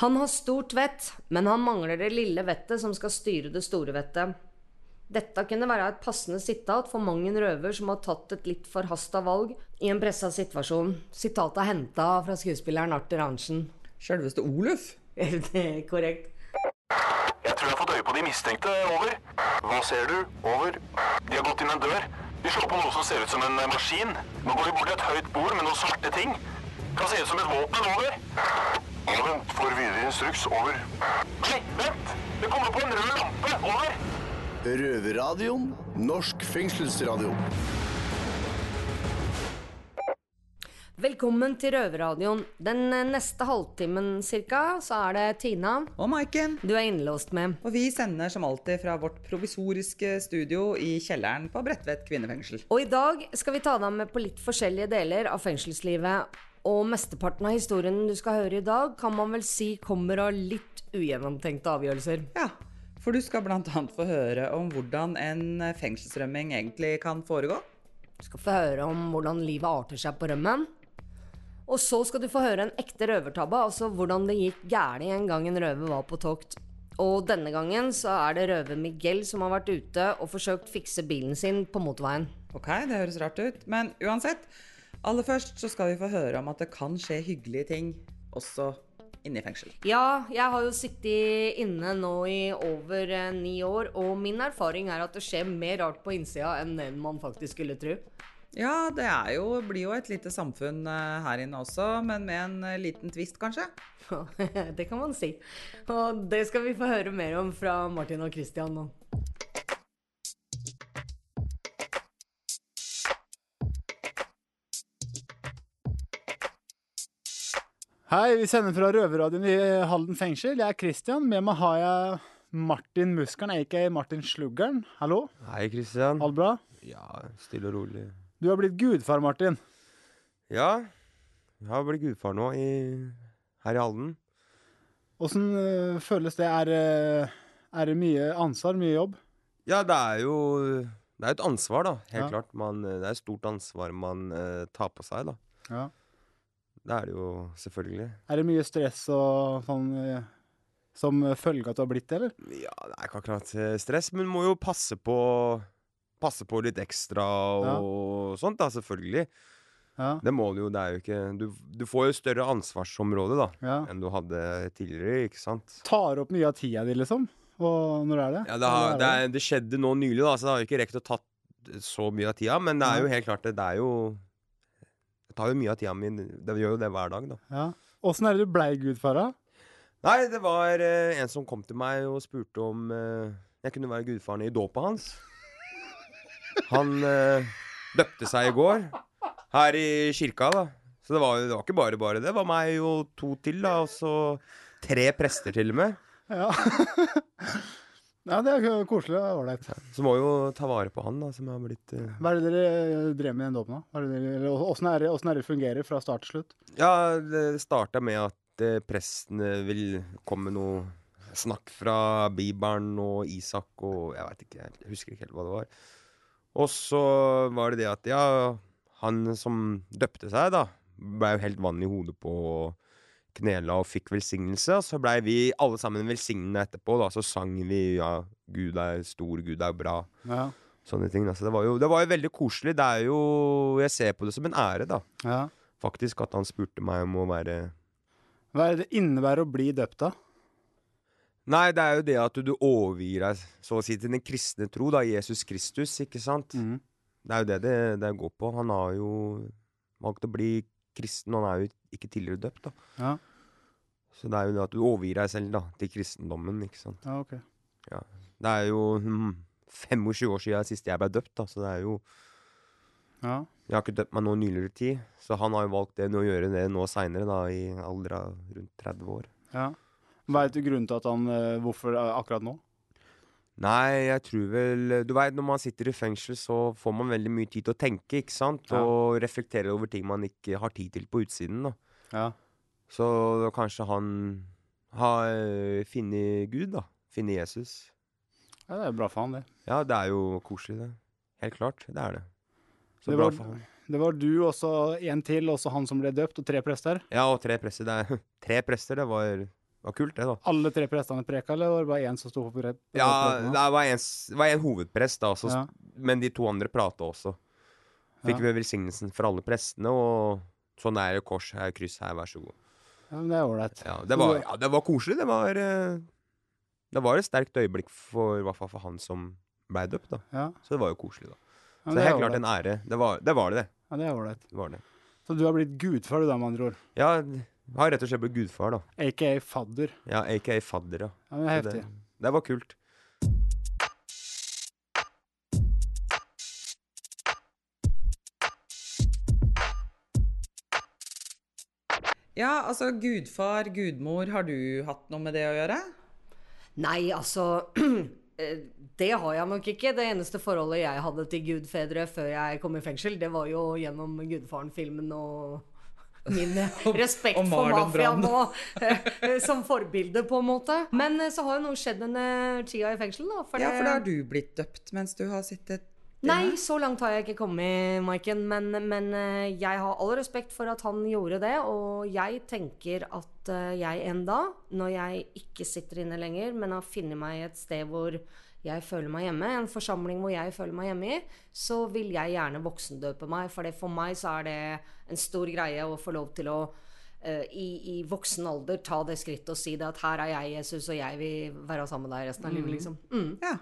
Han har stort vett, men han mangler det lille vettet som skal styre det store vettet. Dette kunne være et passende sitat for mang en røver som har tatt et litt forhasta valg i en pressa situasjon. Sitatet er henta fra skuespilleren Arthur Arntzen. Selveste Oluf? Det er korrekt. Jeg tror jeg har fått øye på de mistenkte. Over. Hva ser du? Over. De har gått inn en dør. De slår på noe som ser ut som en eh, maskin. Nå går de bort til et høyt bord med noen svarte ting. Kan se ut som et våpen. Over. Vent, får videre instruks. Over. Nei, vent! Det kommer på en rød lampe. Over. Røverradioen. Norsk fengselsradio. Velkommen til Røverradioen. Den eh, neste halvtimen cirka, så er det Tina Og Maiken. du er innlåst med. Og vi sender som alltid fra vårt provisoriske studio i kjelleren på Bredtvet kvinnefengsel. Og i dag skal vi ta deg med på litt forskjellige deler av fengselslivet. Og mesteparten av historien du skal høre i dag, kan man vel si kommer av litt ugjennomtenkte avgjørelser. Ja, for du skal annet få høre om hvordan en fengselsrømming egentlig kan foregå. Du skal få høre om hvordan livet arter seg på rømmen. Og så skal du få høre en ekte røvertabbe, altså hvordan det gikk galt en gang en røver var på tokt. Og denne gangen så er det røver Miguel som har vært ute og forsøkt fikse bilen sin på motorveien. Ok, det høres rart ut, men uansett. Aller først så skal vi få høre om at det kan skje hyggelige ting også inne i fengsel. Ja, jeg har jo sittet inne nå i over eh, ni år, og min erfaring er at det skjer mer rart på innsida enn det man faktisk skulle tro. Ja, det er jo, blir jo et lite samfunn eh, her inne også, men med en eh, liten tvist, kanskje. det kan man si. Og det skal vi få høre mer om fra Martin og Christian nå. Hei, vi sender fra Røverradioen i Halden fengsel. Jeg er Christian. Med meg har jeg Martin Muskeren, aka Martin Sluggeren. Hallo, Hei, Kristian. alt bra? Ja, stille og rolig. Du har blitt gudfar, Martin. Ja, jeg har blitt gudfar nå i, her i Halden. Åssen øh, føles det? Er, øh, er det mye ansvar, mye jobb? Ja, det er jo Det er et ansvar, da. Helt Ja. klart. Man, det er et stort ansvar man eh, tar på seg, da. Ja. Det er det jo selvfølgelig. Er det mye stress og sånn øh, som følge av at du har blitt det, eller? Ja, det er ikke akkurat eh, stress, men må jo passe på Passe på litt ekstra og sånt, da, selvfølgelig. Ja. Det må du jo. Det er jo ikke Du, du får jo større ansvarsområde, da, ja. enn du hadde tidligere, ikke sant? Tar opp mye av tida di, liksom? Og når er det? Ja, det, har, det, er, det skjedde nå nylig, da, så det har jo ikke rekt å tatt så mye av tida. Men det er jo helt klart det, det er jo tar jo mye av tida mi. Det gjør jo det hver dag, da. Ja. Åssen er det du blei gudfar, da? Nei, det var eh, en som kom til meg og spurte om eh, jeg kunne være gudfaren i dåpet hans. Han eh, døpte seg i går her i kirka, da. Så det var, det var ikke bare bare. Det var meg og to til, da. Og så tre prester, til og med. Ja. ja, det er koselig og ålreit. Så må jo ta vare på han, da, som har blitt uh... Hva er det dere drev med i den dåpen, da? Er dere- Åssen er, det- åssen er det fungerer fra start til slutt? Ja, det starta med at eh, prestene vil komme med noe snakk fra Bibelen og Isak og Jeg vet ikke, jeg husker ikke helt hva det var. Og så var det det at ja, han som døpte seg, da, blei jo helt vann i hodet på knela og fikk velsignelse. Og så blei vi alle sammen velsigna etterpå, da. Så sang vi ja, Gud er stor, Gud er bra. Ja. Sånne ting. Altså, det var, jo, det var jo veldig koselig. Det er jo Jeg ser på det som en ære, da. ja. Faktisk at han spurte meg om å være Hva er det innebærer å bli døpt, da? Nei, det er jo det at du overgir deg så å si til den kristne tro, da. Jesus Kristus, ikke sant? Mm. Det er jo det, det det går på. Han har jo valgt å bli kristen, og han er jo ikke tidligere døpt, da. Ja. Så det er jo det at du overgir deg selv, da, til kristendommen, ikke sant. ja, ok. Ja. Det er jo hm, 25 år siden sist jeg ble døpt, da, så det er jo Ja. Jeg har ikke døpt meg nå nyligere tid, så han har jo valgt det nå å gjøre det nå seinere, da, i alder av rundt 30 år. ja. Veit du grunnen til at han eh, Hvorfor eh, akkurat nå? Nei, jeg tror vel Du veit, når man sitter i fengsel, så får man veldig mye tid til å tenke, ikke sant? Ja. Og reflektere over ting man ikke har tid til på utsiden, da. Ja. Så kanskje han har eh, funnet Gud, da. Funnet Jesus. ja, det er bra for han, det. Ja, det er jo koselig, det. Helt klart. Det er det. Så Det bra var- for han. Det var du og en til, også han som ble døpt, og tre prester. Ja, og tre prester. Det tre prester, det var var kult, det, da. Alle tre prestene preka, eller var det bare én som sto på pre- Ja, det var en, var en hovedprest, da, så, Ja. men de to andre prata også. Fikk Ja. vi velsignelsen for alle prestene, og sånn er det kors her, kryss her, vær så god. Ja, men det er ålreit. Ja, det var, ja, det var koselig. Det var eh, Det var et sterkt øyeblikk for, for han som blei døpt, da. Ja. Så det var jo koselig, da. Så det er helt klart en ære. Det var det, var det. Ja, det er ålreit. det, var det. Så du har blitt gudfar, du da, med andre ord? Ja, har rett og slett blitt gudfar, da. Aka fadder. Ja, aka fadder, ja. Ja, det er heftig. Det, det var kult. Ja, altså gudfar, gudmor, har du hatt noe med det å gjøre? Nei, altså eh, Det har jeg nok ikke. Det eneste forholdet jeg hadde til gudfedre før jeg kom i fengsel, det var jo gjennom Gudfaren-filmen og min respekt og for mafiaen Brando. eh, som forbilde, på en måte. Men eh, så har jo noe skjedd denne tida i fengsel, da. Ja, for da har du blitt døpt mens du har sittet. Nei, så langt har jeg ikke kommet, Maiken. Men, men eh, jeg har all respekt for at han gjorde det. Og jeg tenker at eh, jeg en dag, når jeg ikke sitter inne lenger, men har funnet meg et sted hvor jeg føler meg hjemme, en forsamling hvor jeg føler meg hjemme i, så vil jeg gjerne voksendøpe meg. For det, for meg så er det en stor greie å få lov til å eh, i, i voksen alder ta det skrittet og si det at her er jeg, Jesus, og jeg vil være sammen med deg resten av livet, liksom. Mm. Ja.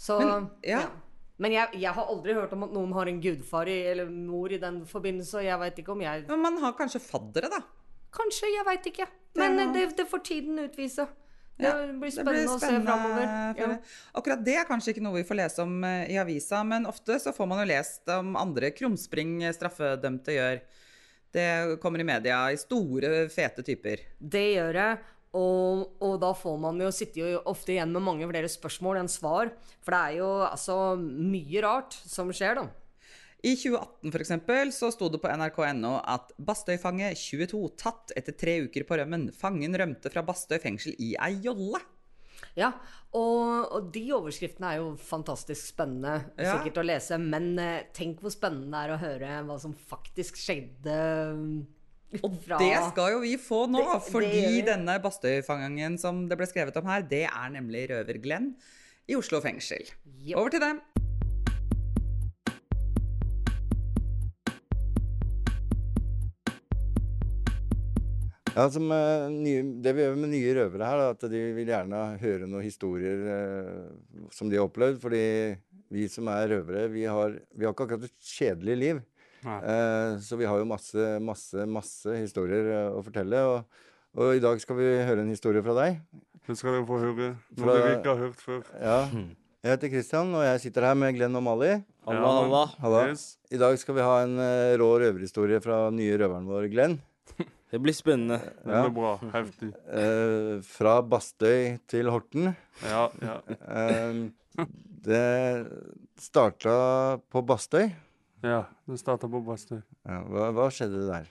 Så, Men, ja. ja. Men jeg, jeg har aldri hørt om at noen har en gudfar i, eller mor i den forbindelse, og jeg veit ikke om jeg Men man har kanskje faddere, da. Kanskje, jeg veit ikke. Men eh, det, det får tiden utvise. Det Ja, blir Det spennende, å se framover. Ja. Akkurat det er kanskje ikke noe vi får lese om eh, i avisa, men ofte så får man jo lest om andre krumspring eh, straffedømte gjør. Det kommer i media i store, fete typer. Det gjør jeg. Og, og da får man jo sitte jo ofte igjen med mange flere spørsmål enn svar. For det er jo altså mye rart som skjer, da. I 2018 for eksempel, så sto det på nrk.no at Bastøy-fange 22 tatt etter tre uker på rømmen. Fangen rømte fra Bastøy fengsel i ei jolle. Ja, og, og de overskriftene er jo fantastisk spennende Ja. sikkert å lese. Men eh, tenk hvor spennende det er å høre hva som faktisk skjedde. Og fra- det skal jo vi få nå, Det- det fordi denne Bastøy-fangen som det ble skrevet om her, det er nemlig røver Glenn i Oslo fengsel. Yep. Over til dem. Ja, som, eh, nye, det vi gjør med nye røvere her, er at de vil gjerne høre noen historier eh, som de har opplevd. Fordi vi som er røvere, vi har, vi har ikke akkurat et kjedelig liv. Eh, så vi har jo masse, masse, masse historier eh, å fortelle. Og, og i dag skal vi høre en historie fra deg. Det skal dere få høre. Noe Fra- dere ikke har hørt før. Ja. Jeg heter Christian, og jeg sitter her med Glenn og Mali. Halla, halla. Halla. Yes. I dag skal vi ha en uh, rå røverhistorie fra nye røveren vår, Glenn. Det blir spennende. Det blir bra. Heftig. Eh, fra Bastøy til Horten. Ja, ja. Eh, det starta på Bastøy. Ja, det starta på Bastøy. Ja, hva, hva skjedde der?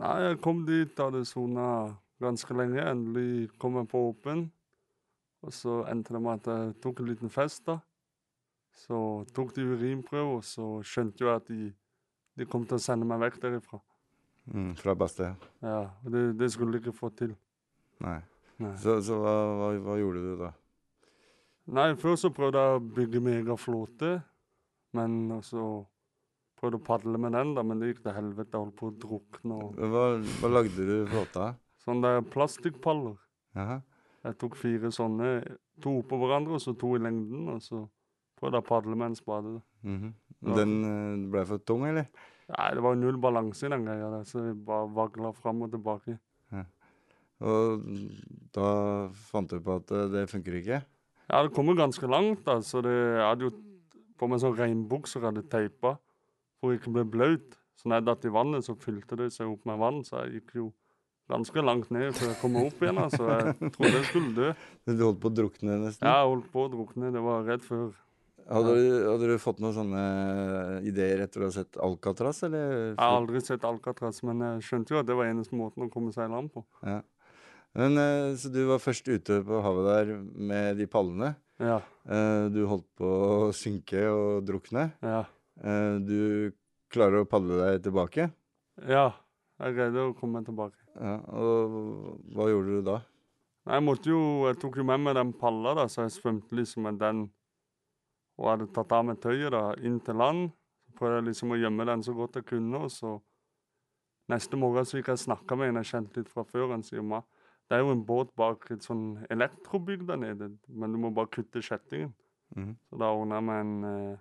Nei, jeg kom dit, hadde sona ganske lenge. Endelig kom jeg på åpen. Og så endte det med at jeg tok en liten fest, da. Så tok de urinprøve, og så skjønte jeg at de, de kom til å sende meg vekk derifra. Mm, fra Bastøy? Ja, og det, det skulle de ikke få til. Nei. Nei. Så, så hva, hva, hva gjorde du da? Nei, først så prøvde jeg å bygge megaflåte, men så prøvde å padle med den, da, men det gikk til helvete. Jeg holdt på å drukne. og Hva, hva lagde du flåta av? Sånne der plastikkpaller. Jaha. Jeg tok fire sånne, to oppå hverandre, og så to i lengden, og så prøvde jeg å padle med en spade. da. Mhm. Den eh, ble for tung, eller? Nei, det var null balanse i den greia der, så jeg bare vagla fram og tilbake. Og da fant du på at eh, det funker ikke? Ja, det kommer ganske langt, da, så det, hadde jo på meg sånn regnbukser jeg hadde teipa for å ikke bli blaut. Så når jeg datt i vannet, så fylte det seg opp med vann, så jeg gikk jo ganske langt ned før jeg kom opp igjen. altså. Jeg trodde jeg skulle dø. Du holdt på å drukne nesten? Ja, Jeg holdt på å drukne, det var rett før. Hadde, du, hadde du fått noen sånne ideer etter å ha sett Alcatraz, eller? Jeg har aldri sett Alcatraz, men jeg skjønte jo at det var eneste måten å komme seg i land på. Ja. Men, eh, så du var først ute på havet der med de pallene. Ja. Eh, Du holdt på å synke og drukne. Ja. Eh, Du klarer å padle deg tilbake. Ja. Jeg greide å komme meg tilbake. Ja, og hva gjorde du da? Nei, Jeg måtte jo, jeg tok jo med meg den palla, da, så jeg svømte liksom med den og hadde tatt av meg tøyet da, inn til land. Så prøvde jeg liksom å gjemme den så godt jeg kunne. og så Neste morgen så gikk jeg og snakka med en jeg kjente litt fra før. Han sier det er jo en båt bak et sånn elektrobygg der nede, men du må bare kutte kjettingen. Mm. Så da ordna meg en eh,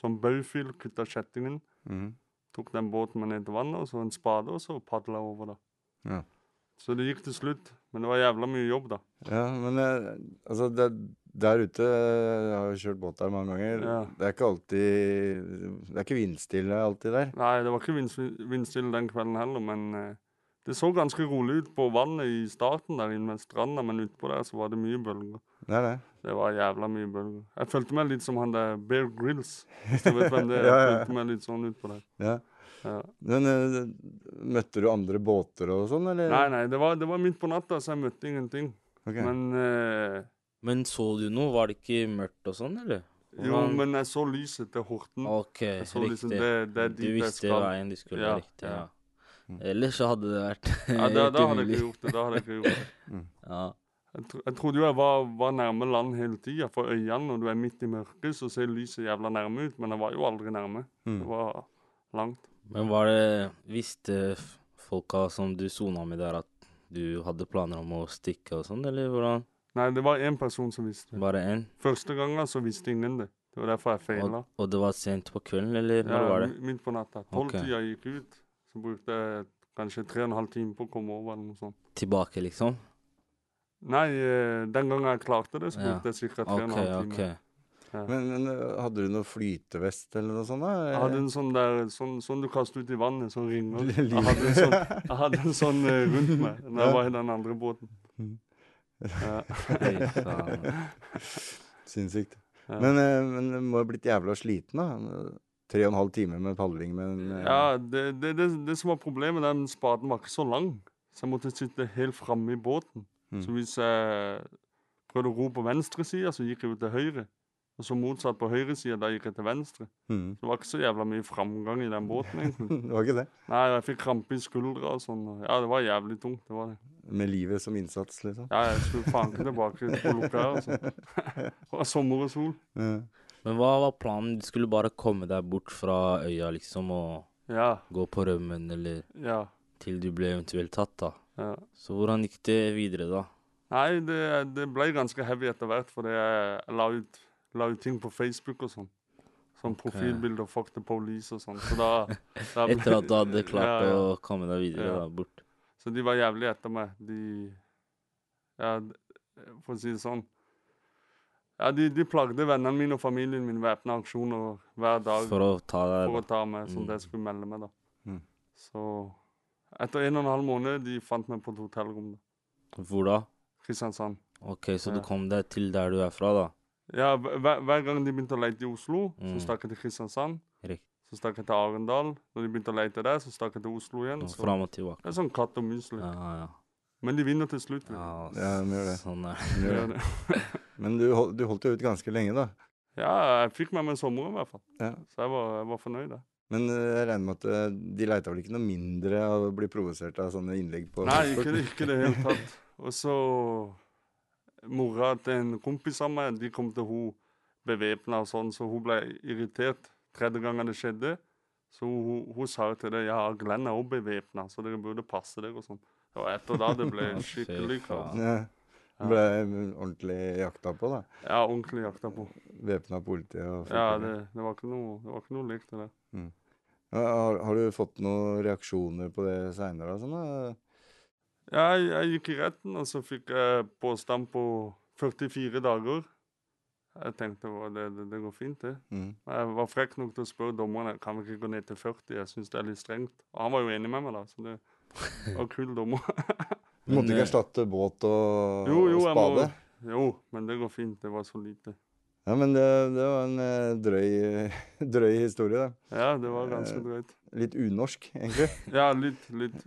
sånn baufil, kutta kjettingen. Mm. Tok den båten med ned til vannet, og så en spade, og så padla over, da. Ja. Så det gikk til slutt. Men det var jævla mye jobb, da. Ja, men eh, altså det, der ute Jeg har jo kjørt båt der mange ganger. Ja. Det er ikke alltid Det er ikke vindstille alltid der. Nei, det var ikke vindst- vindstille den kvelden heller, men eh, det så ganske rolig ut på vannet i starten der inne ved stranda, men utpå der så var det mye bølger. Det det. Det var jævla mye bølger. Jeg følte meg litt som han der Bear Grills, hvis du vet hvem det er. Ja, Jeg følte meg litt sånn utpå der. Ja. Ja. Men uh, møtte du andre båter og sånn, eller? Nei, nei, det var, det var midt på natta, så jeg møtte ingenting. Okay. Men uh, Men så du noe? Var det ikke mørkt og sånn, eller? jo, Hvordan- men jeg så lyset til Horten. OK, riktig. liksom det, det er du visste skal. veien du skulle, Ja, riktig. ja. Ja. Ellers så hadde det vært Ja, da, da hadde jeg ikke gjort det. Da hadde jeg ikke gjort det. Ja. Jeg, tro, jeg trodde jo jeg var, var nærme land hele tida. For øynene, når du er midt i mørket, så ser lyset jævla nærme ut. Men jeg var jo aldri nærme. Mm. Det var langt. Men var det Visste folka som du sona med der, at du hadde planer om å stikke og sånn, eller hvordan? Nei, det var én person som visste. Bare én? Første gangen så visste ingen det. Det var derfor jeg feila. Og, og det var sent på kvelden, eller når Ja, var det? midt på natta. Tolvtida okay. gikk ut. Så brukte jeg kanskje tre og en halv time på å komme over, eller noe sånt. Tilbake, liksom? Nei, eh, den gangen jeg klarte det, så brukte jeg ca. tre og en halv time. Ja. Men, men eh, hadde du noe flytevest eller noe sånt? da? Jeg hadde en sånn der, sånn, sånn du kaster ut i vannet, sånn ringer. Jeg hadde en sånn, jeg hadde en sånn uh, rundt meg når Ja. jeg var i den andre båten. Mhm. Ja. Sinnssykt. Ja. Men, men du må ha blitt jævla sliten, da? Tre og en halv time med padling med en eh, Ja, det, det, det, det som var problemet, den spaden var ikke så lang. Så jeg måtte sitte helt framme i båten. Mm. Så hvis jeg prøvde å ro på venstre side, så gikk jeg jo til høyre. Og så motsatt på høyre side, da gikk jeg til venstre. Mm. Så det var ikke så jævla mye framgang i den båten, egentlig. Det var ikke det? Nei, jeg fikk krampe i skuldra og sånn. Ja, det var jævlig tungt. det var det. Med livet som innsats, liksom? Ja, jeg skulle faen ikke tilbake på lukka her, altså. Det var sommer og sol. Ja. Men hva var planen? Du skulle bare komme deg bort fra øya, liksom, og Ja, gå på rømmen, eller ja, til du ble eventuelt tatt, da? ja. Så hvordan gikk det videre, da? Nei, det, det ble ganske heavy etter hvert, fordi jeg, la, ut, la ut ting på Facebook og sånn. Sånn profilbilde og fuck the police og sånn. Så da, da ble- Etter at du hadde klart ja. å komme deg videre, Ja. da, bort? Så de var jævlig etter meg. De Ja, for å si det sånn. Ja, de, de plagde vennene mine og familien min væpna aksjoner hver dag For å ta deg for å ta meg, som Mm. det skulle melde meg, da. Mm. Så etter en og en halv måned de fant meg på et hotellrom. da. Hvor da? Kristiansand. OK, så Ja. du kom deg til der du er fra, da? Ja, hver, hver gang de begynte å lete i Oslo, Mm. så stakk jeg til Kristiansand. Riktig. Så stakk jeg til Arendal. Når de begynte å lete der, så stakk jeg til Oslo igjen. Så Fram og tilbake. det er sånn katt og mus. litt. Ja, ja. Men de vinner til slutt. ja Ja, de gjør det. Sånn er De De det. Men du, du holdt jo ut ganske lenge, da. Ja, jeg fikk med meg sommeren i hvert fall. Ja. Så jeg var, jeg var fornøyd. da. Men eh, jeg regner med at eh, de leita vel ikke noe mindre av å bli provosert av sånne innlegg på Nei, ikke, det- ikke det hele tatt. Og så Mora til en kompis av meg, de kom til hun bevæpna og sånn, så hun ble irritert tredje gangen det skjedde. Så hun, hun sa til det ja, Glenn er også bevæpna, så dere burde passe dere og sånn. Og etter da det ble skikkelig kaos. Ble ordentlig jakta på, da. Ja, ordentlig jakta på. Væpna politi og folk. Ja, det, det var ikke noe, det var ikke noe lek til det. Ja, Har, har du fått noen reaksjoner på det seinere? Sånn, da? Ja, jeg, gikk i retten, og så fikk jeg påstand på 44 dager. Jeg tenkte "Hva, det, det, det går fint, det. Mm. Jeg var frekk nok til å spørre dommerne kan vi ikke gå ned til 40. Jeg syns det er litt strengt. Og han var jo enig med meg, da. Så det var kul dommer. Du måtte ikke eh, erstatte båt og, Jo, jo, og jeg må spade? Jo, men det går fint. Det var så lite. Ja, men det, det var en eh, drøy, drøy historie, da. Ja, det var ganske Eh, drøyt. Litt unorsk, egentlig. Ja, litt, litt.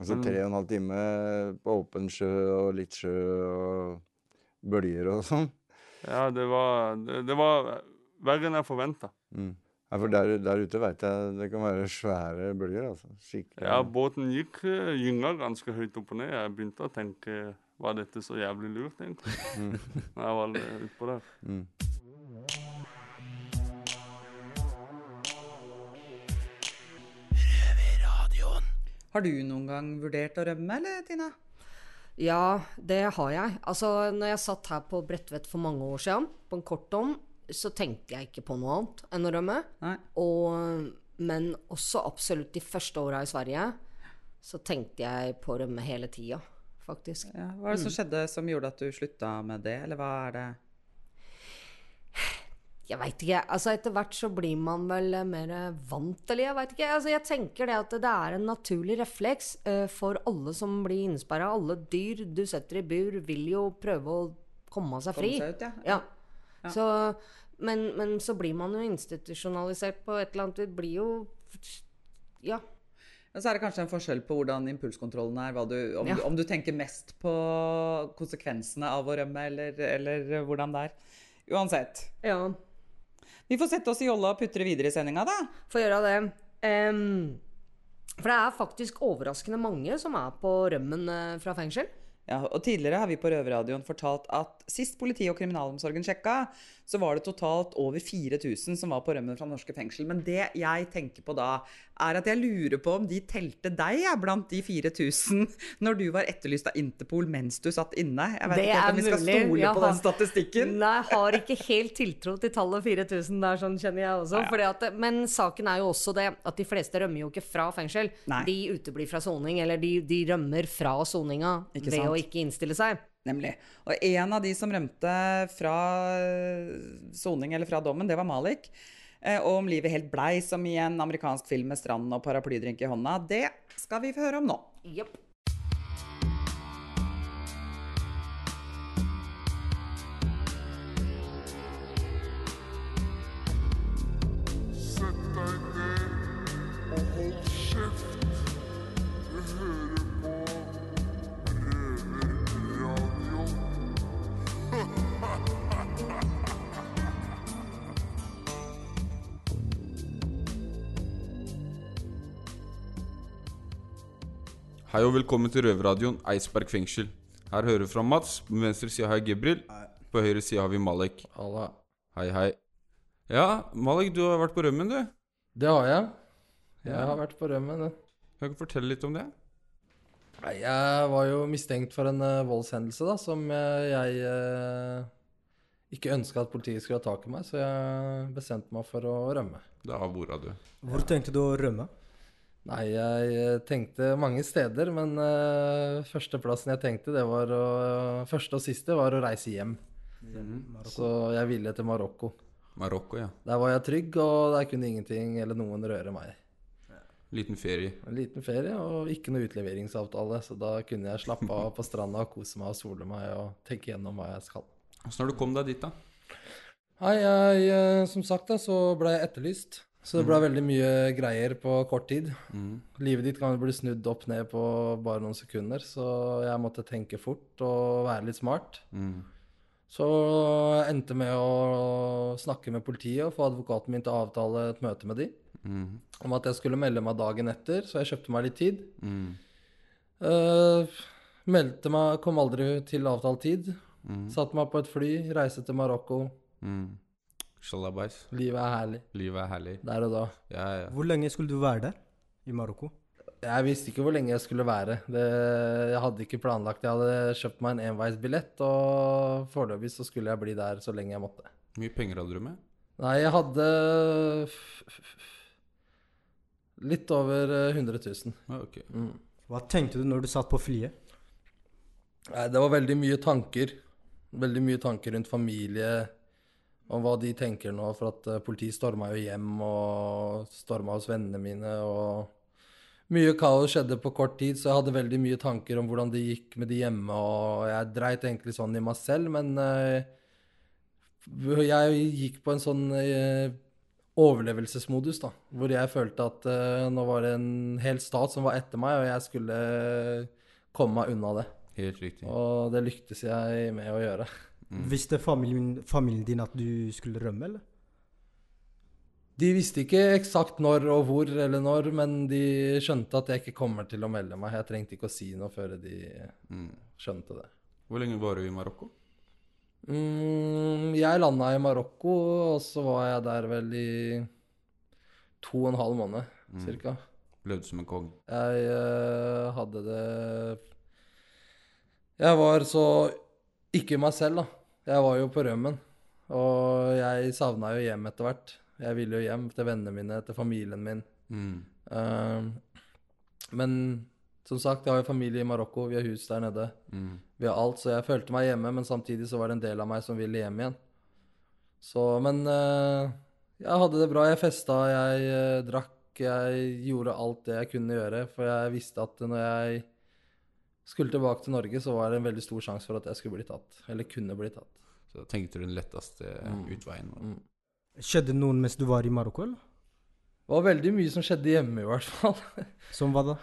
Altså tre og en halv time på åpen sjø og litt sjø og bølger og sånn. Ja, det var, det, det var verre enn jeg forventa. Mm. Ja, for der, der ute veit jeg det kan være svære bølger. altså. Skikkelig. Ja, båten gikk eh, gynga ganske høyt opp og ned. Jeg begynte å tenke var dette så jævlig lurt, egentlig? Når jeg var utpå der. Mm. Har du noen gang vurdert å rømme, eller Tina? Ja, det har jeg. Altså, når jeg satt her på Bredtvet for mange år siden, på en kort dom, så tenkte jeg ikke på noe annet enn å rømme. Og, men også absolutt de første åra i Sverige, så tenkte jeg på å rømme hele tida, faktisk. Ja, hva er det som skjedde som gjorde at du slutta med det, eller hva er det Jeg veit ikke. altså Etter hvert så blir man vel mer vant, eller jeg veit ikke. altså Jeg tenker det at det er en naturlig refleks uh, for alle som blir innsperra. Alle dyr du setter i bur, vil jo prøve å komme seg fri. Komme seg ut, ja. ja. Ja. Så, men, men så blir man jo institusjonalisert på et eller annet Det blir jo Ja. Så er det kanskje en forskjell på hvordan impulskontrollen er. Du, om, Ja. du, om du tenker mest på konsekvensene av å rømme, eller, eller hvordan det er. Uansett. ja. Vi får sette oss i jolla og putre videre i sendinga, da. Få gjøre det. Um, for det er faktisk overraskende mange som er på rømmen eh, fra fengsel. Ja, og Tidligere har vi på Røverradioen fortalt at sist politiet og kriminalomsorgen sjekka, så var det totalt over 4000 som var på rømmen fra norske fengsel. Men det jeg tenker på da, er at jeg lurer på om de telte deg ja, blant de 4000 når du var etterlyst av Interpol mens du satt inne. Jeg vet Det ikke om vi skal mulig. stole på har- den statistikken. Nei, jeg har ikke helt tiltro til tallet 4000 der, sånn kjenner jeg også. Ja, ja. Fordi at, men saken er jo også det at de fleste rømmer jo ikke fra fengsel. Nei. De uteblir fra soning, eller de, de rømmer fra soninga ved sant? å ikke innstille seg. Nemlig. Og en av de som rømte fra eh, soning eller fra dommen, det var Malik. Eh, Og om livet helt blei, som i en amerikansk film med strand og paraplydrink i hånda, det skal vi få høre om nå. Yep. Sett deg ned og hold kjeft. Hei og velkommen til Røverradioen Eidsberg fengsel. Her hører du fra Mats. På venstre side har jeg Gebril. På høyre side har vi Malek. Hei, hei. Ja, Malek, du har vært på rømmen, du. Det har jeg. Jeg Ja. har vært på rømmen. du Kan du fortelle litt om det? Nei, Jeg var jo mistenkt for en uh, voldshendelse da, som eh, jeg uh, ikke ønska at politiet skulle ha tak i meg, så jeg bestemte meg for å rømme. Da bora du. Hvor tenkte du å rømme? Nei, jeg eh, tenkte mange steder, men uh, førsteplassen jeg tenkte, det var å Første og siste var å reise hjem. Så jeg ville til Marokko. Marokko, ja. Der var jeg trygg, og der kunne ingenting eller noen røre meg. Liten ferie. En liten ferie og ikke noe utleveringsavtale, så da kunne jeg slappe av på stranda og kose meg og sole meg og tenke gjennom hva jeg skal. Åssen har du kommet deg dit, da? Nei, jeg, eh, som sagt da, så ble jeg etterlyst. Så det ble mm. veldig mye greier på kort tid. Mm. Livet ditt kan bli snudd opp ned på bare noen sekunder, så jeg måtte tenke fort og være litt smart. Mm. Så jeg endte med å snakke med politiet og få advokaten min til å avtale et møte med de. Mhm. Om at jeg skulle melde meg dagen etter, så jeg kjøpte meg litt tid. Eh, meldte meg, kom aldri til avtalt tid. Mhm. Satte meg på et fly, reiste til Marokko. Mm. Shalabais. Livet er herlig. Livet er herlig. Der og da. Ja, ja. Hvor lenge skulle du være der? I Marokko? Jeg visste ikke hvor lenge jeg skulle være. Det, jeg hadde ikke planlagt. Jeg hadde kjøpt meg en enveisbillett, og foreløpig så skulle jeg bli der så lenge jeg måtte. Hvor mye penger hadde du med? Nei, jeg hadde litt over eh, 100 000. Ah, okay. Mm. Hva tenkte du når du satt på flyet? Nei, det var veldig mye tanker. Veldig mye tanker rundt familie, om hva de tenker nå. For at eh, politiet storma jo hjem, og storma hos vennene mine, og mye kaos skjedde på kort tid, så jeg hadde veldig mye tanker om hvordan det gikk med de hjemme, og jeg dreit egentlig sånn i meg selv, men eh, jeg gikk på en sånn eh, overlevelsesmodus, da, hvor jeg følte at nå var det en hel stat som var etter meg, og jeg skulle komme meg unna det. Helt riktig. Og det lyktes jeg med å gjøre. Visste familien, familien din at du skulle rømme, eller? De visste ikke eksakt når og hvor eller når, men de skjønte at jeg ikke kommer til å melde meg. Jeg trengte ikke å si noe før de skjønte det. Hvor lenge var du i Marokko? Mm, jeg landa i Marokko, og så var jeg der vel i to og en halv måned, Mm. cirka. Levde som en kong? Jeg uh, hadde det Jeg var så ikke meg selv, da. Jeg var jo på rømmen. Og jeg savna jo hjem etter hvert. Jeg ville jo hjem til vennene mine, til familien min. Mm. Uh, men som sagt, jeg har jo familie i Marokko, vi har hus der nede. Mm. Vi har alt, så jeg følte meg hjemme, men samtidig så var det en del av meg som ville hjem igjen. Så, men uh, jeg hadde det bra. Jeg festa, jeg uh, drakk, jeg gjorde alt det jeg kunne gjøre. For jeg visste at når jeg skulle tilbake til Norge, så var det en veldig stor sjanse for at jeg skulle bli tatt. Eller kunne bli tatt. Så da tenkte du den letteste Mm. utveien Mm. Skjedde noen mens du var i Marokko, eller? Det var veldig mye som skjedde hjemme, i hvert fall. Som hva da?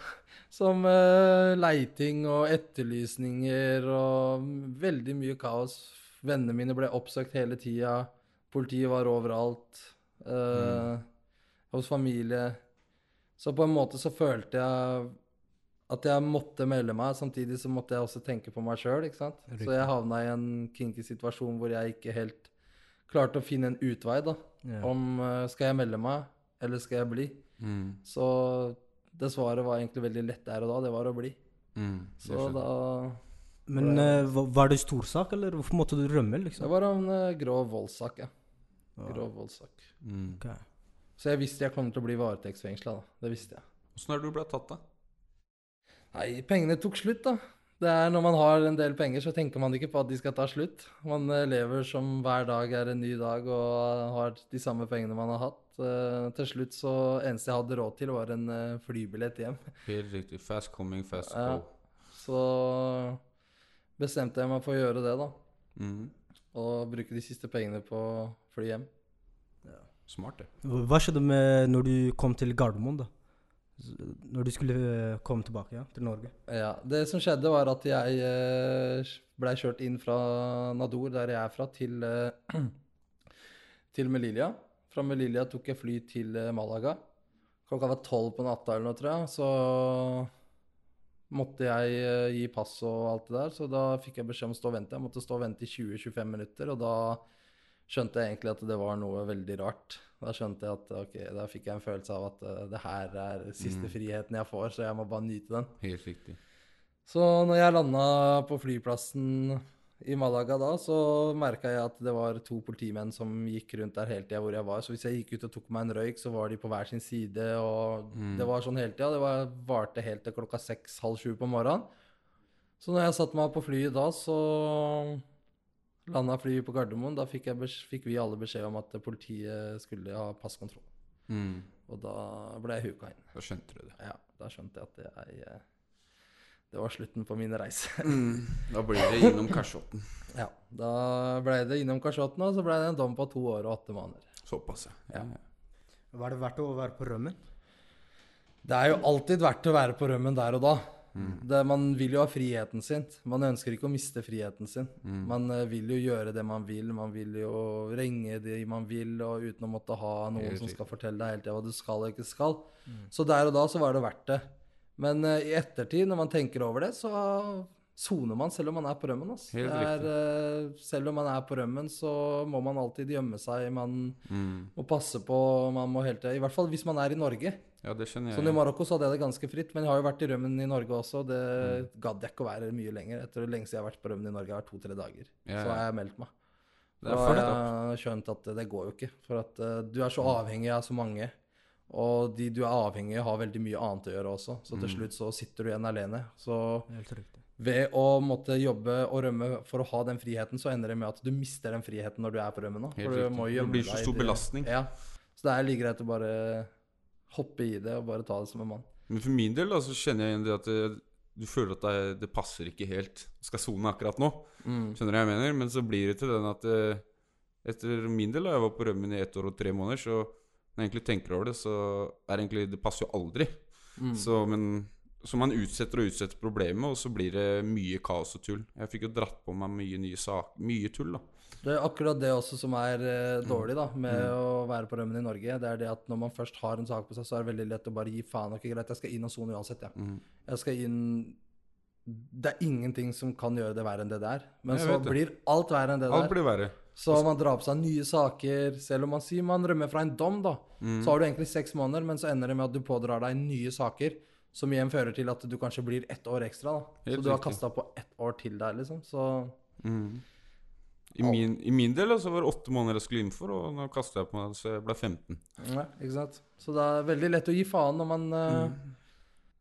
Som uh, leiting og etterlysninger og veldig mye kaos. Vennene mine ble oppsøkt hele tida. Politiet var overalt. eh, Hos familie. Så på en måte så følte jeg at jeg måtte melde meg. Samtidig så måtte jeg også tenke på meg sjøl. Så jeg havna i en kinky situasjon hvor jeg ikke helt klarte å finne en utvei. da. Ja. Om uh, skal jeg melde meg, eller skal jeg bli? Mm. Så det svaret var egentlig veldig lett der og da. Det var å bli. Mm, Så da Men eh, var, det stor sak, eller hvorfor måtte du rømme, liksom? Det var en uh, grov voldssak, ja. Grov voldssak. Mm. Ok. Så jeg visste jeg kom til å bli varetektsfengsla. Det visste jeg. Åssen er det du ble tatt, da? Nei, pengene tok slutt, da. Det er Når man har en del penger, så tenker man ikke på at de skal ta slutt. Man eh, lever som hver dag er en ny dag og har de samme pengene man har hatt. Uh, til slutt så eneste jeg hadde råd til, var en uh, flybillett hjem. Helt riktig. Fast coming, fast Ja. go. Så bestemte jeg meg for å gjøre det, da. Mm. Og bruke de siste pengene på fly hjem. Smart, det. Hva skjedde med når du kom til Gardermoen, da? Når du skulle eh, komme tilbake ja, til Norge? Ja, Det som skjedde, var at jeg eh, blei kjørt inn fra Nador, der jeg er fra, til, eh, til Melilla. Fra Melilla tok jeg fly til Malaga. Klokka var tolv på natta eller noe, tror jeg. Så måtte jeg gi pass og alt det der, så da fikk jeg beskjed om å stå og vente. Jeg måtte stå og vente i 20-25 minutter, og da skjønte jeg egentlig at det var noe veldig rart. Da skjønte jeg at ok, da fikk jeg en følelse av at uh, det her er siste Mm. friheten jeg får, så jeg må bare nyte den. Helt riktig. Så når jeg landa på flyplassen i Malaga da, så merka jeg at det var to politimenn som gikk rundt der hele tida hvor jeg var. Så hvis jeg gikk ut og tok meg en røyk, så var de på hver sin side, og Mm. det var sånn hele tida. Det var, varte helt til klokka seks-halv sju på morgenen. Så når jeg satte meg på flyet da, så landa flyet på Gardermoen. Da fikk, jeg fikk vi alle beskjed om at politiet skulle ha passkontroll. Mm. Og da ble jeg huka inn. Da skjønte du det. Ja, da skjønte jeg at jeg eh, Det var slutten på min reise. Mm. Da ble det innom kasjotten. Ja. Da ble det innom kasjotten, og så ble det en dom på to år og åtte måneder. Såpass, ja. Var det verdt å være på rømmen? Det er jo alltid verdt å være på rømmen der og da. Mm. Det, man vil jo ha friheten sin. Man ønsker ikke å miste friheten sin. Mm. Man eh, vil jo gjøre det man vil. Man vil jo ringe de man vil, og uten å måtte ha noen som skal fortelle deg hele tida hva du skal og ikke skal. Mm. Så der og da så var det verdt det. Men uh, i ettertid, når man tenker over det, så soner man selv om man er på rømmen. Altså. Er, eh, selv om man er på rømmen, så må man alltid gjemme seg. Man Mm. må passe på. Man må hele tiden, I hvert fall hvis man er i Norge. Ja, det skjønner jeg. Sånn I Marokko så hadde jeg det ganske fritt, men jeg har jo vært i rømmen i Norge også. Det Mm. gadd jeg ikke å være mye lenger. Etter det lengste jeg har vært på rømmen i Norge, har vært to-tre dager. Ja, Så har jeg meldt meg. Det er Da fucked har jeg skjønt at det går jo ikke. For at uh, du er så Mm. avhengig av så mange. Og de du er avhengig av, har veldig mye annet å gjøre også. Så til Mm. slutt så sitter du igjen alene. Så. Ved å måtte jobbe og rømme for å ha den friheten, så ender det med at du mister den friheten når du er på rømmen. Da. For du riktig. gjemme Det blir så stor belastning. Ja. Så det er like greit å bare hoppe i det og bare ta det som en mann. Men for min del da, så kjenner jeg igjen det at det, du føler at det, det passer ikke helt. Skal sone akkurat nå. Mm. Skjønner du hva jeg mener? Men så blir det til den at eh, etter min del, da jeg var på rømmen i ett år og tre måneder, så når jeg egentlig tenker over det, så er det egentlig Det passer jo aldri. Mm. Så, men Så man utsetter og utsetter problemet, og så blir det mye kaos og tull. Jeg fikk jo dratt på meg mye nye saker. Mye tull, da. Det er akkurat det også som er eh, dårlig da, med Mm. å være på rømmen i Norge. Det er det at når man først har en sak på seg, så er det veldig lett å bare gi faen. Ok, greit, jeg skal inn og sone uansett, ja. Mm. Jeg skal inn Det er ingenting som kan gjøre det verre enn det der. Men Jeg så blir alt verre enn det Alt der. blir verre. Så man drar på seg nye saker. Selv om man sier man rømmer fra en dom, da, Mm. så har du egentlig seks måneder, men så ender det med at du pådrar deg nye saker. Som igjen fører til at du kanskje blir ett år ekstra. da. Helt så du har kasta på ett år til der, liksom. Så Mm. I, min, I min del så var det åtte måneder jeg skulle inn for, og nå kasta jeg på meg så jeg ble 15. ja, ikke sant. Så det er veldig lett å gi faen når man eh,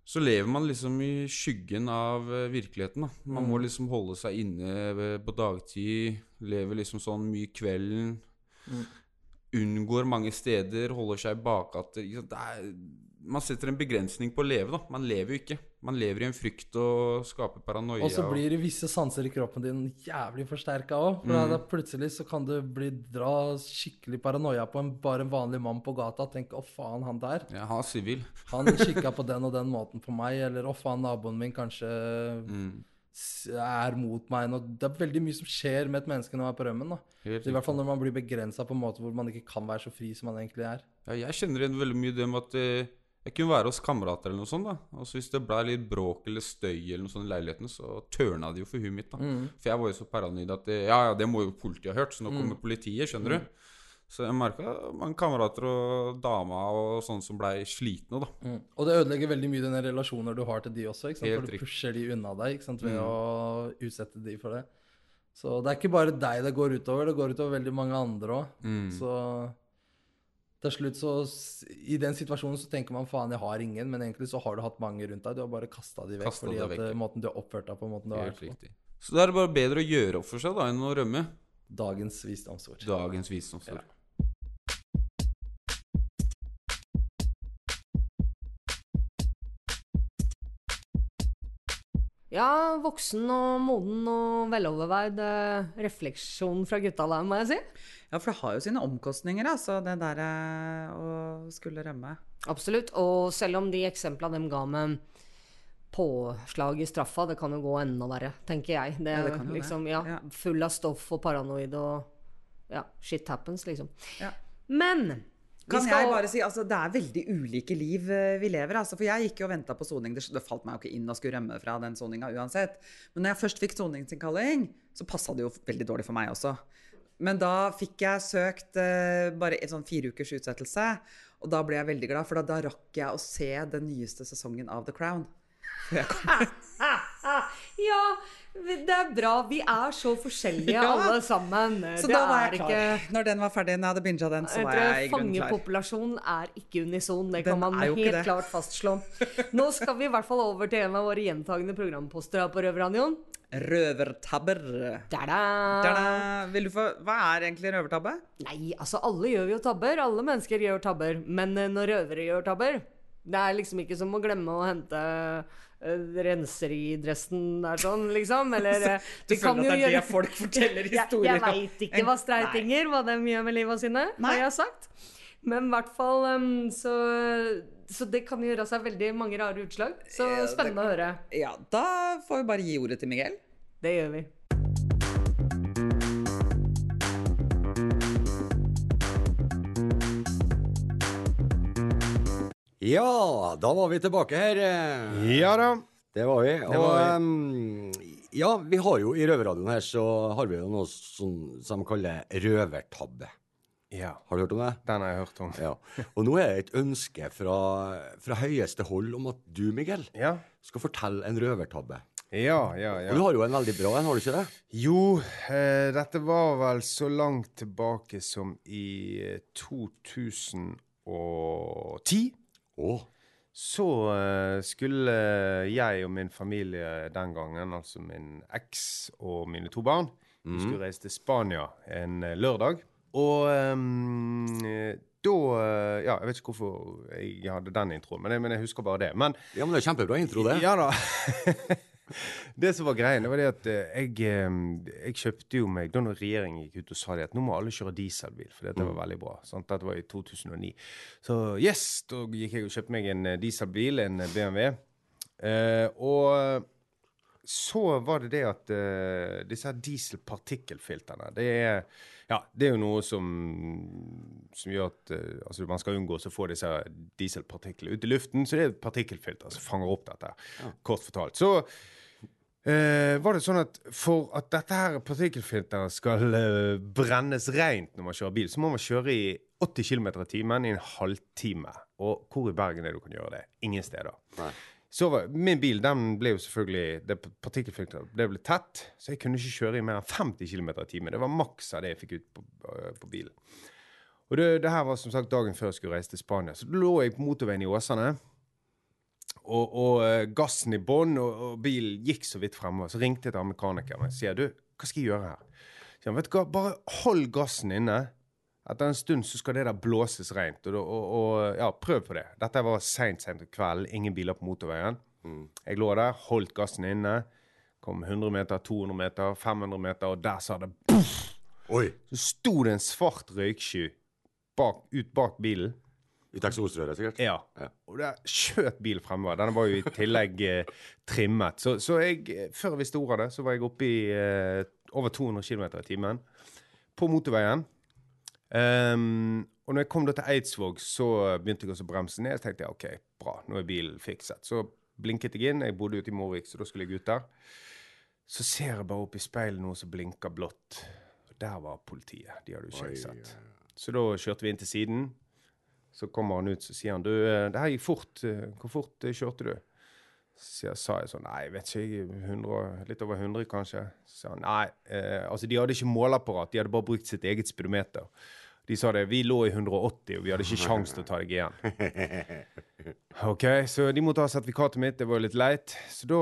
Så lever man liksom i skyggen av eh, virkeligheten. da Man må Mm. liksom holde seg inne eh, på dagtid. Lever liksom sånn mye kvelden. Mm. Unngår mange steder, holder seg i bakgater. Det er, man setter en begrensning på å leve, da. Man lever jo ikke. Man lever i en frykt og skaper paranoia. Og så blir det visse sanser i kroppen din jævlig forsterka òg. For Mm. da plutselig så kan du bli dra skikkelig paranoia på en, bare en vanlig mann på gata. og Tenke 'å faen, han der'. Ja, han er sivil. Han kikka på den og den måten på meg. Eller 'å faen, naboen min kanskje Mm. er mot meg'. Nå, det er veldig mye som skjer med et menneske når man er på rømmen. da. I hvert fall når man blir begrensa på en måte hvor man ikke kan være så fri som man egentlig er. Ja, jeg kjenner igjen veldig mye det med at eh, jeg kunne være hos kamerater eller noe sånt. da Og så Hvis det ble litt bråk eller støy eller noe sånt i leiligheten, så tørna det jo for huet mitt. da Mm. For jeg var jo så paranoid at det, ja, ja, det må jo politiet ha hørt, så nå Mm. kommer politiet. Skjønner Mm. du? Så jeg merka mange kamerater og dama og sånne som blei slitne, da. Mm. Og det ødelegger veldig mye den relasjoner du har til de også. ikke sant? Helt For du pusher de unna deg ikke sant? ved Mm. å utsette de for det. Så det er ikke bare deg det går utover, det går utover veldig mange andre òg. Mm. Så til slutt så I den situasjonen så tenker man faen, jeg har ingen, men egentlig så har du hatt mange rundt deg. Du har bare kasta de vekk Kastet fordi at vekk, eh, måten du har oppført deg på, måten du har vært på. Så da er det bare bedre å gjøre opp for seg da enn å rømme. Dagens visdomsord. Dagens visdomsord. Ja, voksen og moden og veloverveid eh, refleksjon fra gutta der, må jeg si. Ja, for det har jo sine omkostninger, altså, det der eh, å skulle rømme. Absolutt. Og selv om de eksemplene de ga med påslag i straffa, det kan jo gå enda verre, tenker jeg. Det Ja, det kan jo liksom, ja, Ja. full av stoff og paranoid og ja, shit happens, liksom. Ja. Men Kan skal jeg bare si, altså Det er veldig ulike liv eh, vi lever. altså, For jeg gikk jo og venta på soning. Det, falt meg jo ikke inn å skulle rømme fra den soninga uansett. Men når jeg først fikk soningsinnkalling, så passa det jo veldig dårlig for meg også. Men da fikk jeg søkt uh, bare en sånn fire ukers utsettelse. Og da ble jeg veldig glad, for da, da rakk jeg å se den nyeste sesongen av The Crown. Før jeg kom, Ja, det er bra. Vi er så forskjellige Ja. alle sammen. så det da var jeg klar. Når den var ferdig, når jeg hadde binga den, så var jeg i grunnen klar. Fangepopulasjonen er ikke unison, det Den kan man helt klart fastslå. Nå skal vi i hvert fall over til en av våre gjentagende programposter her på Røverradioen. Røvertabber. Da-da. Vil du få, hva er egentlig røvertabbe? Nei, altså alle gjør jo tabber. Alle mennesker gjør tabber. Men eh, når røvere gjør tabber, det er liksom ikke som å glemme å hente uh, renseridressen er sånn, liksom. Eller eh, Du føler at det er gjøre- det folk forteller historier historier Jeg, jeg veit ikke hva streitinger, hva de gjør med livet sine, har jeg sagt. Men i hvert fall um, så, så det kan gjøre seg veldig mange rare utslag. Så Ja, det spennende å høre. Ja, da får vi bare gi ordet til Miguel. Det gjør vi. Ja, da var vi tilbake her. Eh. Ja da. Det var vi. Og var vi. Um, ja, vi har jo i røverradioen her så har vi jo noe sånn som, som de kaller røvertabbe. Ja. Har du hørt om det? Den har jeg hørt om. Ja. Og nå er det et ønske fra, fra høyeste hold om at du, Miguel, ja. skal fortelle en røvertabbe. Ja, ja, ja. Og du har jo en veldig bra en, har du ikke det? Jo, eh, dette var vel så langt tilbake som i eh, 2010. Oh. Så eh, skulle jeg og min familie den gangen, altså min eks og mine to barn, mm. skulle reise til Spania en eh, lørdag. Og um, da eh, Ja, jeg vet ikke hvorfor jeg hadde den introen, men jeg, men jeg husker bare det. Men, ja, men det er kjempebra intro, det. Ja da. Det som var det var det at eh, jeg, eh, jeg kjøpte jo meg Da når regjeringen gikk ut og sa det at nå må alle kjøre dieselbil, for dette var Mm. veldig bra. Sant? Dette var i 2009. Så yes, da gikk jeg og kjøpte meg en eh, dieselbil, en BMW. Eh, og så var det det at eh, disse dieselpartikkelfiltrene det ja, det er jo noe som, som gjør at eh, altså man skal unngå å få disse dieselpartiklene ut i luften. Så det er partikkelfilter som fanger opp dette, kort fortalt. Så eh, var det sånn at for at dette her partikkelfilteret skal uh, brennes rent når man kjører bil, så må man kjøre i 80 km i timen i en halvtime. Og hvor i Bergen er det du kan gjøre det? Ingen steder. Så var, min bil den ble jo selvfølgelig det Partikkelfilteret det ble tett, så jeg kunne ikke kjøre i mer enn 50 km i timen. Det var maks av det jeg fikk ut på, øh, på bilen. Og det, det her var som sagt dagen før jeg skulle reise til Spania. Så da lå jeg på motorveien i Åsane. Og, og øh, gassen i bånn, og, og bilen gikk så vidt fremover. Så ringte jeg til mekanikeren og sier du, hva skal jeg gjøre her? Sier han vet du hva, bare hold gassen inne. Etter en stund så skal det der blåses rent. Og, og, ja, prøv på det. Dette var seint, seint på kvelden. Ingen biler på motorveien. Jeg lå der, holdt gassen inne. Kom 100 meter, 200 meter, 500 meter, og der sa det poff! Så sto det en svart røyksky bak, ut bak bilen. Ut eksosrøret, sikkert? Ja. Og der skjøt bil fremover. Den var jo i tillegg eh, trimmet. Så, så jeg, eh, før jeg visste ordet av det, så var jeg oppe i eh, over 200 km i timen på motorveien. Um, og når jeg kom da til Eidsvåg, så begynte jeg også å bremse ned. Så tenkte jeg OK, bra, nå er bilen fikset. Så blinket jeg inn. Jeg bodde ute i Morvik, så da skulle jeg ut der. Så ser jeg bare opp i speilet noe som blinker blått. Og der var politiet. De hadde jo ikke jeg sett. Så da kjørte vi inn til siden. Så kommer han ut så sier han, du, eh, det her gikk fort. Eh, Hvor fort eh, kjørte du? Så sa jeg sånn, nei, vet ikke, 100, litt over 100 kanskje. Så sa han, nei, eh, altså de hadde ikke måleapparat, de hadde bare brukt sitt eget speedometer. De sa det, vi lå i 180, og vi hadde ikke kjangs til å ta deg igjen. Ok, så de måtte ha sertifikatet mitt, det var litt leit. Så da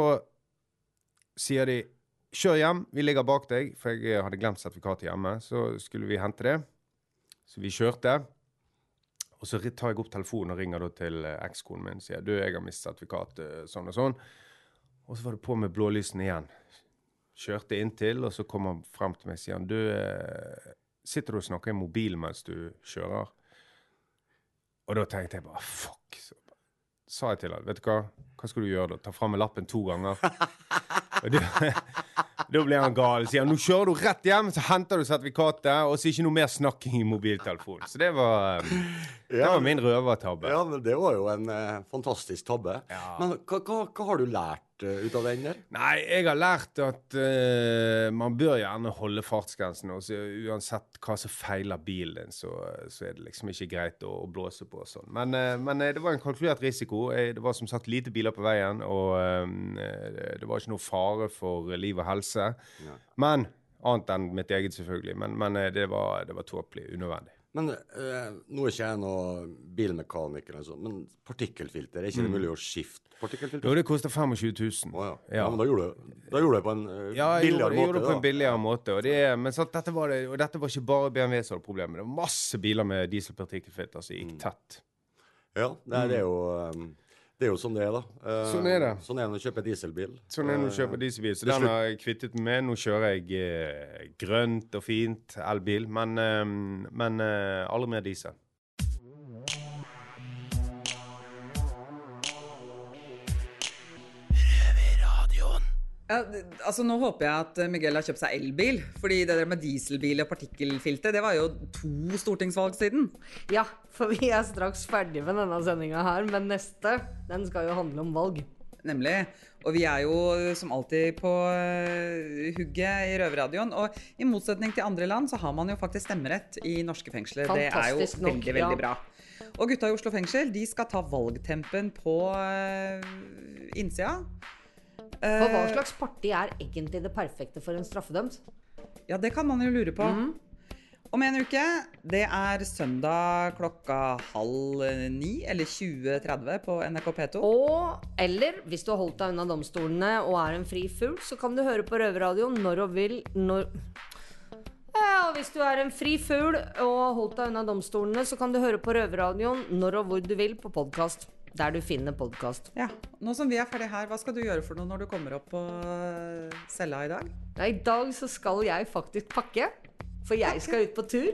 sier de, kjør hjem, vi ligger bak deg, for jeg hadde glemt sertifikatet hjemme. Så skulle vi hente det. Så vi kjørte. Og så tar jeg opp telefonen og ringer til eh, ekskonen min og sier du, jeg har mistet sertifikatet, sånn og sånn. Og så var det på med blålysene igjen. Kjørte inntil, og så kom han frem til meg og sier du, eh, sitter du og snakker i mobilen mens du kjører? Og da tenkte jeg bare fuck. Så sa jeg til han, vet du hva, hva skal du gjøre da? Ta fram lappen to ganger. og da ble han gal. Sier han, nå kjører du rett hjem, så henter du sertifikatet, og så ikke noe mer snakking i mobiltelefonen. Så det var, eh, det var min røvertabbe. Ja, men det var jo en eh, fantastisk tabbe. Men hva, hva, hva har du lært uh, ut av den der? Nei, jeg har lært at uh, man bør gjerne holde fartsgrensen. Og så uansett hva som feiler bilen din, så, så er det liksom ikke greit å, å blåse på og sånn. Men, uh, men eh, det var en kalkulert risiko. Eh, Det var som sagt lite biler på veien, og eh, det var ikke noe fare for liv og helse. Men Annet enn mitt eget, selvfølgelig. Men, men eh, det var, det var tåpelig. Unødvendig. Men eh, nå er ikke jeg noen bilmekaniker, eller sånn, men partikkelfilter, er ikke det Mm. mulig å skifte partikkelfilter? Jo, det koster 25 000. ja. Ja, men da gjorde du, da gjorde du det på en eh, Ja, billigere gjorde, jeg gjorde det på en billigere måte. Og det, men sant, dette var det, og dette var ikke bare BMW som hadde problemer. Det var masse biler med dieselpartikkelfilter som Mm. gikk tett. Ja, det det er jo um, det er jo sånn det er, da. Eh, Sånn er det. Sånn er det når du kjøper dieselbil. Sånn er det når du Eh, kjøper dieselbil. Så den har jeg kvittet meg med. Nå kjører jeg eh, grønt og fint elbil, men, eh, men eh, aldri mer diesel. Ja, altså Nå håper jeg at Miguel har kjøpt seg elbil. Fordi det der med dieselbil og partikkelfilter, det var jo to stortingsvalg siden. Ja, for vi er straks ferdig med denne sendinga her, men neste, den skal jo handle om valg. Nemlig. Og vi er jo som alltid på øh, hugget i Røverradioen. Og i motsetning til andre land så har man jo faktisk stemmerett i norske fengsler. Det er jo Fantastisk nok, veldig, ja. veldig bra. Og gutta i Oslo fengsel de skal ta valgtempen på innsida. For hva Eh, slags parti er egentlig det perfekte for en straffedømt? Ja, det kan man jo lure på. Mhm. Om en uke, det er søndag klokka halv ni, eller 20.30 på NRK P2. Og eller hvis du har holdt deg unna domstolene og er en fri fugl, så kan du høre på Røverradioen når og vil når Ja, og hvis du er en fri fugl og har holdt deg unna domstolene, så kan du høre på Røverradioen når og hvor du vil på podkast. Der du finner podkast. Ja, Nå som vi er ferdig her, hva skal du gjøre for noe når du kommer opp på øh, cella i dag? Ja, I dag så skal jeg faktisk pakke, for jeg skal ut på tur.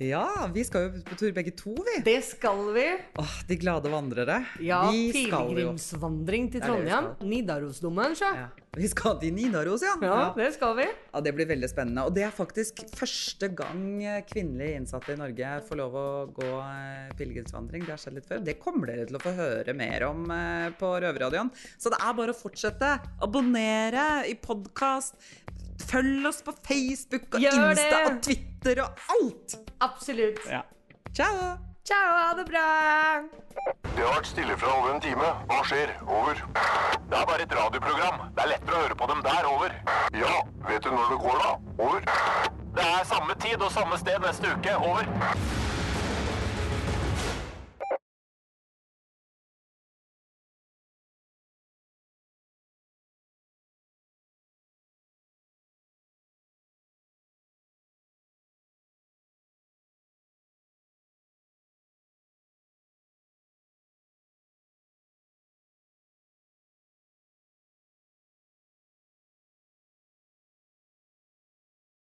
Ja, vi skal jo på tur begge to, vi. Det skal vi. Åh, De glade vandrere. Ja, pilegrimsvandring til Trondheim. Nidarosdomen, sjø. Vi skal til Nidaros, ja. Ja, det skal vi. Ja, Det blir veldig spennende. Og det er faktisk første gang kvinnelige innsatte i Norge får lov å gå eh, pilegrimsvandring. Det har skjedd litt før. Det kommer dere til å få høre mer om eh, på Røverradioen. Så det er bare å fortsette. Abonnere i podkast. Følg oss på Facebook og Gjør Insta det! og Twitter og alt. Absolutt. Ja. Ciao. Ciao, ha det bra. Det har vært stille fra over en time. Hva skjer? Over. Det er bare et radioprogram. Det er lettere å høre på dem der. Over. Ja, vet du når det går, da? Over. Det er samme tid og samme sted neste uke. Over.